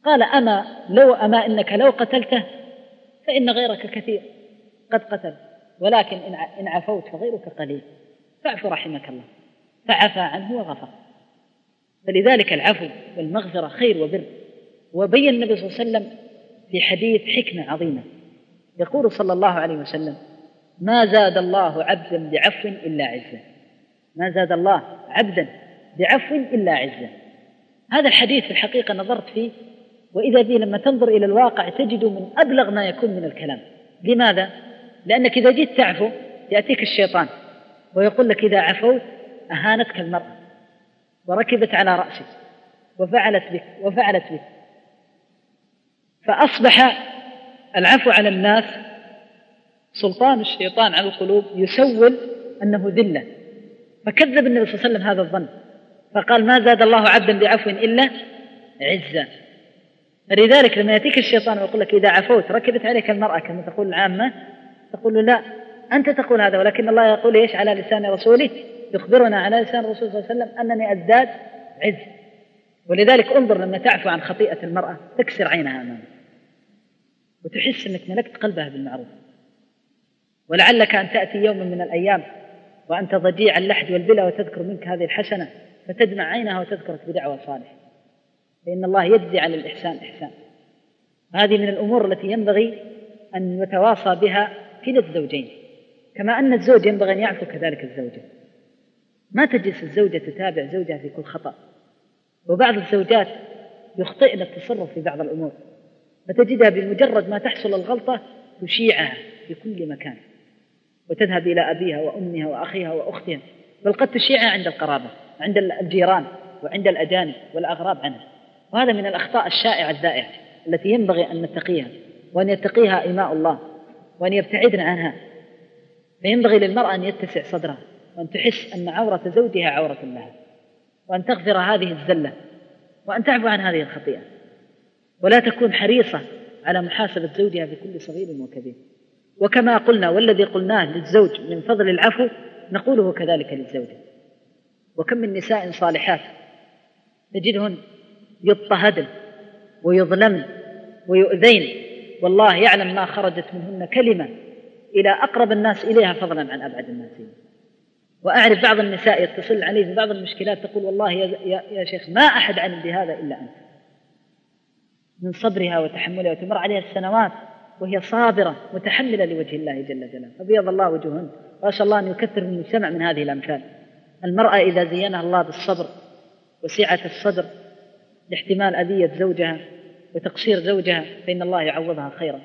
قال أما لو أما إنك لو قتلته فإن غيرك كثير قد قتل ولكن إن عفوت فغيرك قليل. فاعف رحمك الله. فعفى عنه وغفر. فلذلك العفو والمغفرة خير وبر. وبين النبي صلى الله عليه وسلم في حديث حكمة عظيمة. يقول صلى الله عليه وسلم ما زاد الله عبدا بعفو إلا عزة. ما زاد الله عبدا بعفو إلا عزة. هذا الحديث في الحقيقة نظرت فيه وإذا به لما تنظر إلى الواقع تجد من أبلغ ما يكون من الكلام. لماذا؟ لأنك إذا جيت تعفو يأتيك الشيطان ويقول لك إذا عفوت أهانتك المرأة وركبت على رأسك وفعلت بك وفعلت بك. فأصبح العفو على الناس سلطان الشيطان على القلوب يسول أنه ذلة. فكذب النبي صلى الله عليه وسلم هذا الظن. فقال ما زاد الله عبدا بعفو إلا عزا فلذلك لما يأتيك الشيطان ويقول لك إذا عفوت ركبت عليك المرأة كما تقول العامة تقول لا أنت تقول هذا ولكن الله يقول إيش؟ على لسان رسوله. يخبرنا على لسان الرسول صلى الله عليه وسلم أنني أزداد عز. ولذلك انظر لما تعفو عن خطيئة المرأة تكسر عينها أمامك. وتحس أنك ملكت قلبها بالمعروف. ولعلك أن تأتي يوما من الأيام وأنت ضجيع اللحد والبلى وتذكر منك هذه الحسنة فتدمع عينها وتذكرك بدعوة صالحة فإن الله يجزي على الإحسان إحسان. هذه من الأمور التي ينبغي أن يتواصى بها كلا الزوجين. كما أن الزوج ينبغي أن يعفو كذلك الزوجة ما تجلس الزوجة تتابع زوجها في كل خطأ. وبعض الزوجات يخطئن التصرف في بعض الأمور. فتجدها بمجرد ما تحصل الغلطة تشيعها في كل مكان وتذهب إلى أبيها وأمها وأخيها وأختها بل قد تشيعها عند القرابة عند الجيران وعند الأجانب والأغراب عنها. وهذا من الأخطاء الشائعة الدائعة التي ينبغي أن نتقيها وأن يتقيها إماء الله وأن يبتعدن عنها. فينبغي للمرأة أن يتسع صدرها وأن تحس أن عورة زوجها عورة لها وأن تغفر هذه الزلة وأن تعفو عن هذه الخطيئة. ولا تكون حريصة على محاسبة زوجها في كل صغير وكبير. وكما قلنا والذي قلناه للزوج من فضل العفو نقوله كذلك للزوجة. وكم من نساء صالحات تجدهن يضطهدن ويظلمن ويؤذين. والله يعلم ما خرجت منهن كلمة إلى أقرب الناس إليها فضلا عن أبعد الناس. وأعرف بعض النساء يتصل علي في بعض المشكلات تقول والله يا, يا, يا شيخ ما أحد علم بهذا إلا أنت. من صبرها وتحملها وتمر عليها السنوات وهي صابرة متحملة لوجه الله جل جلاله. فبيض الله وجههن وأسأل الله أن يكثر من المجتمع من هذه الأمثال. المرأة إذا زينها الله بالصبر وسعة الصدر لاحتمال أذية زوجها وتقصير زوجها فإن الله يعوضها خيرا.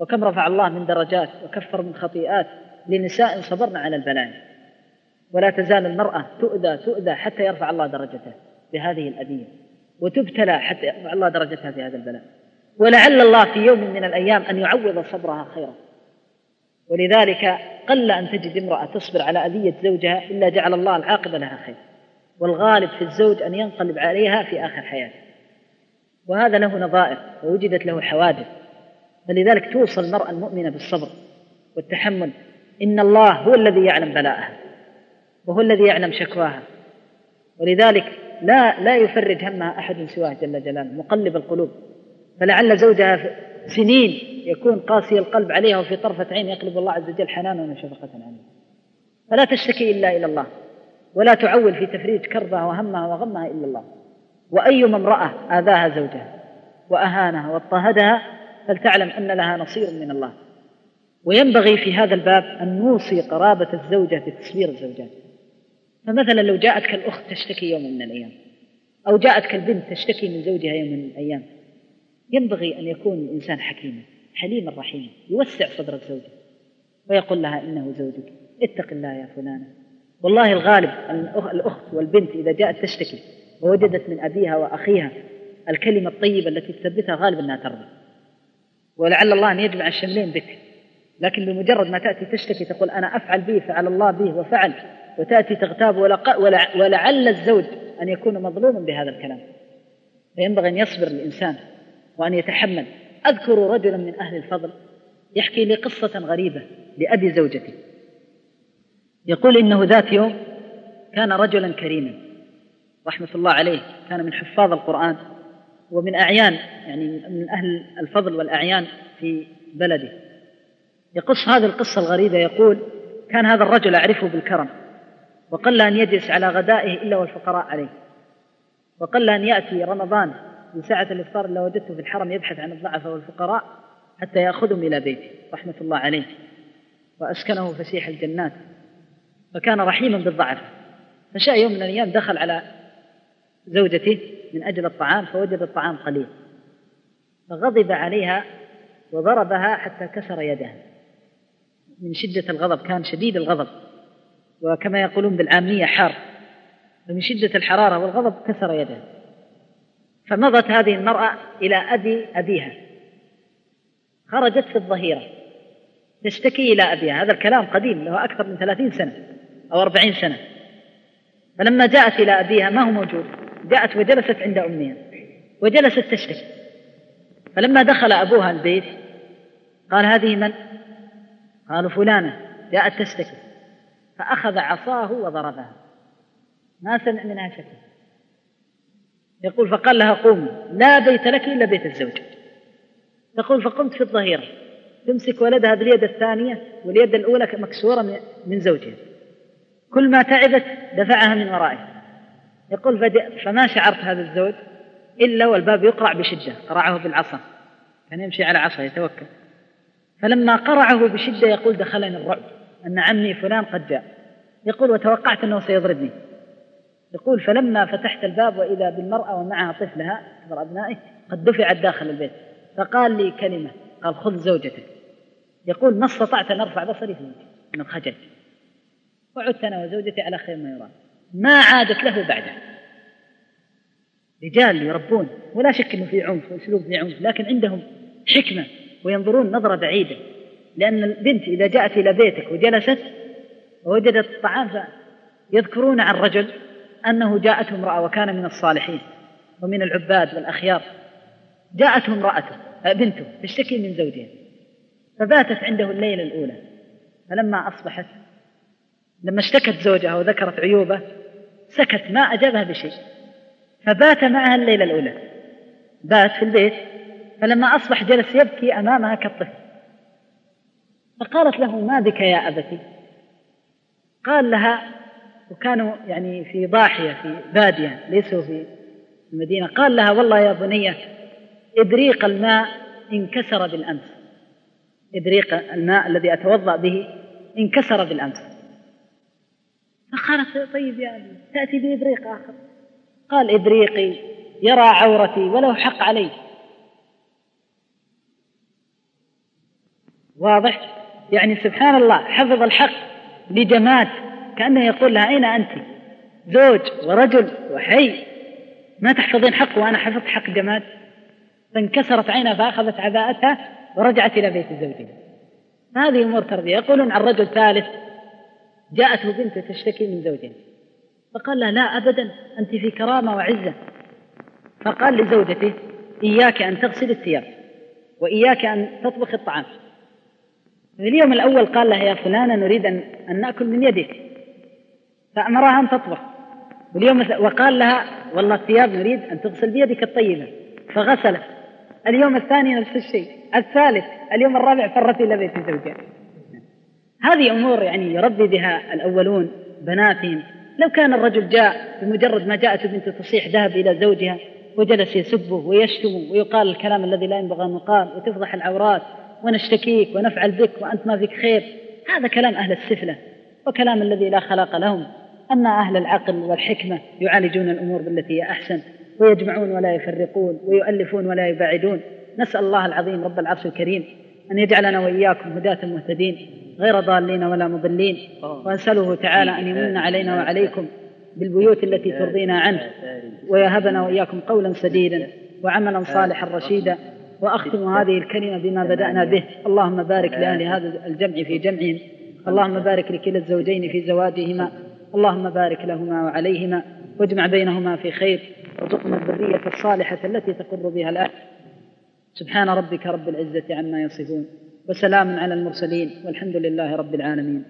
وكم رفع الله من درجات وكفر من خطيئات لنساء صبرن على البلاء ولا تزال المرأة تؤذى تؤذى حتى يرفع الله درجتها بهذه الأذية. وتبتلى حتى يرفع الله درجتها في هذا البلاء. ولعل الله في يوم من الأيام أن يعوض صبرها خيرا. ولذلك قل أن تجد امرأة تصبر على أذية زوجها إلا جعل الله العاقبة لها خير. والغالب في الزوج أن ينقلب عليها في آخر حياته. وهذا له نظائر ووجدت له حوادث. فلذلك توصل المرأة المؤمنة بالصبر والتحمل. إن الله هو الذي يعلم بلاءها. وهو الذي يعلم شكواها. ولذلك لا لا يفرج همها أحد سواه جل جلاله مقلب القلوب. فلعل زوجها سنين يكون قاسي القلب عليها وفي طرفة عين يقلب الله عز وجل حنانا وشفقة عليها فلا تشتكي إلا إلى الله ولا تعول في تفريج كربها وهمها وغمها إلا الله. وأيما امرأة آذاها زوجها وأهانها واضطهدها فلتعلم أن لها نصير من الله. وينبغي في هذا الباب أن نوصي قرابة الزوجة بتصبير الزوجات. فمثلا لو جاءتك الأخت تشتكي يوم من الأيام أو جاءتك البنت تشتكي من زوجها يوم من الأيام ينبغي أن يكون الإنسان حكيما حليما رحيما يوسع صدر الزوجة ويقول لها إنه زوجك اتق الله يا فلانة. والله الغالب الأخت والبنت إذا جاءت تشتكي ووجدت من أبيها وأخيها الكلمة الطيبة التي تثبتها غالبا أنها ترضى. ولعل الله أن يجمع الشملين بك. لكن بمجرد ما تأتي تشتكي تقول أنا أفعل به فعل الله به وفعل. وتأتي تغتاب ولعل الزوج أن يكون مظلوما بهذا الكلام. فينبغي أن يصبر الإنسان وأن يتحمل. أذكر رجلا من أهل الفضل يحكي لي قصة غريبة لأبي زوجتي. يقول إنه ذات يوم كان رجلا كريما رحمة الله عليه كان من حفاظ القرآن ومن أعيان يعني من أهل الفضل والأعيان في بلده. يقص هذه القصة الغريبة يقول كان هذا الرجل أعرفه بالكرم. وقل أن يجلس على غدائه إلا والفقراء عليه. وقل أن يأتي رمضان من ساعة الإفطار إلا وجدته في الحرم يبحث عن الضعفاء والفقراء حتى يأخذهم إلى بيته رحمة الله عليه. وأسكنه فسيح الجنات. فكان رحيما بالضعف. فشاء يوم من الأيام دخل على زوجته من أجل الطعام فوجد الطعام قليل. فغضب عليها وضربها حتى كسر يدها. من شدة الغضب كان شديد الغضب. وكما يقولون بالعامية حار فمن شدة الحرارة والغضب كسر يده. فمضت هذه المرأة إلى أبي أبيها. خرجت في الظهيرة. تشتكي إلى أبيها. هذا الكلام قديم له أكثر من ثلاثين سنة أو أربعين سنة. فلما جاءت إلى أبيها ما هو موجود؟ جاءت وجلست عند أمها. وجلست تشتكي. فلما دخل أبوها البيت قال هذه من؟ قالوا فلانة. جاءت تشتكي. فأخذ عصاه وضربها ما سمع منها شكوى يقول فقال لها قومي لا بيت لك إلا بيت الزوج. تقول فقمت في الظهيرة. تمسك ولدها باليد الثانية واليد الأولى مكسورة من زوجها. كل ما تعبت دفعها من ورائه. يقول فما شعرت هذا الزوج إلا والباب يقرع بشدة. قرعه بالعصا. كان يمشي على عصا يتوكل. فلما قرعه بشدة يقول دخلني الرعب. أن عمي فلان قد جاء. يقول وتوقعت أنه سيضربني. يقول فلما فتحت الباب وإذا بالمرأة ومعها طفلها كبر أبنائه قد دفعت داخل البيت. فقال لي كلمة. قال خذ زوجتك. يقول ما استطعت أن أرفع بصري في من الخجل وعدت أنا وزوجتي على خير ما يرام. ما عادت له بعده. رجال يربون. ولا شك إنه في عنف وأسلوب في عنف. لكن عندهم حكمة وينظرون نظرة بعيدة. لأن البنت إذا جاءت إلى بيتك وجلست ووجدت الطعام يذكرون عن رجل أنه جاءته امرأة وكان من الصالحين ومن العباد والأخيار. جاءته امرأته بنته تشتكي من زوجها فباتت عنده الليلة الأولى. فلما أصبحت لما اشتكت زوجها وذكرت عيوبه سكت ما أجابها بشيء. فبات معها الليلة الأولى. بات في البيت فلما أصبح جلس يبكي أمامها كالطفل. فقالت له ما بك يا أبتي؟ قال لها وكانوا يعني في ضاحية في بادية ليسوا في المدينة. قال لها والله يا بنية إبريق الماء انكسر بالأمس. إبريق الماء الذي أتوضأ به انكسر بالأمس. فقالت طيب يا أبي تأتي بإبريق آخر. قال إبريقي يرى عورتي وله حق علي. واضح؟ يعني سبحان الله حفظ الحق لجماد كأنه يقول لها أين أنت؟ زوج ورجل وحي. ما تحفظين حق وأنا حفظت حق جماد. فانكسرت عينها فأخذت عباءتها ورجعت إلى بيت زوجها. هذه أمور تربية يقولون عن رجل ثالث جاءته بنت تشتكي من زوجها. فقال لها لا أبدا أنت في كرامة وعزة. فقال لزوجته إياك أن تغسل الثياب وإياك أن تطبخ الطعام. في اليوم الأول قال لها يا فلانة نريد أن, نأكل من يدك. فأمرها أن تطبخ. واليوم وقال لها والله الثياب نريد أن تغسل بيدك الطيبة. فغسلت. اليوم الثاني نفس الشيء. الثالث اليوم الرابع فرت إلى بيت زوجها. هذه أمور يعني يربي بها الأولون بناتهم. لو كان الرجل جاء بمجرد ما جاءت بنت تصيح ذهب إلى زوجها وجلس يسبه ويشتمه ويقال الكلام الذي لا ينبغي أن يقال وتفضح العورات ونشتكيك ونفعل بك وأنت ما فيك خير. هذا كلام أهل السفلة وكلام الذي لا خلاق لهم أما أهل العقل والحكمة يعالجون الأمور بالتي هي أحسن ويجمعون ولا يفرقون ويؤلفون ولا يباعدون نسأل الله العظيم رب العرش الكريم أن يجعلنا وإياكم هداة مهتدين غير ضالين ولا مضلين. وأسأله تعالى أن يمن علينا وعليكم بالبيوت التي ترضينا عنه ويهبنا وإياكم قولا سديدا وعملا صالحا رشيدا. وأختم هذه الكلمة بما بدأنا به. اللهم بارك لأهل هذا الجمع في جمعهم. اللهم بارك لكلا الزوجين في زواجهما. اللهم بارك لهما وعليهما. واجمع بينهما في خير. وارزقنا الذرية الصالحة التي تقر بها الآن سبحان ربك رب العزة عما يصفون. وسلام على المرسلين. والحمد لله رب العالمين.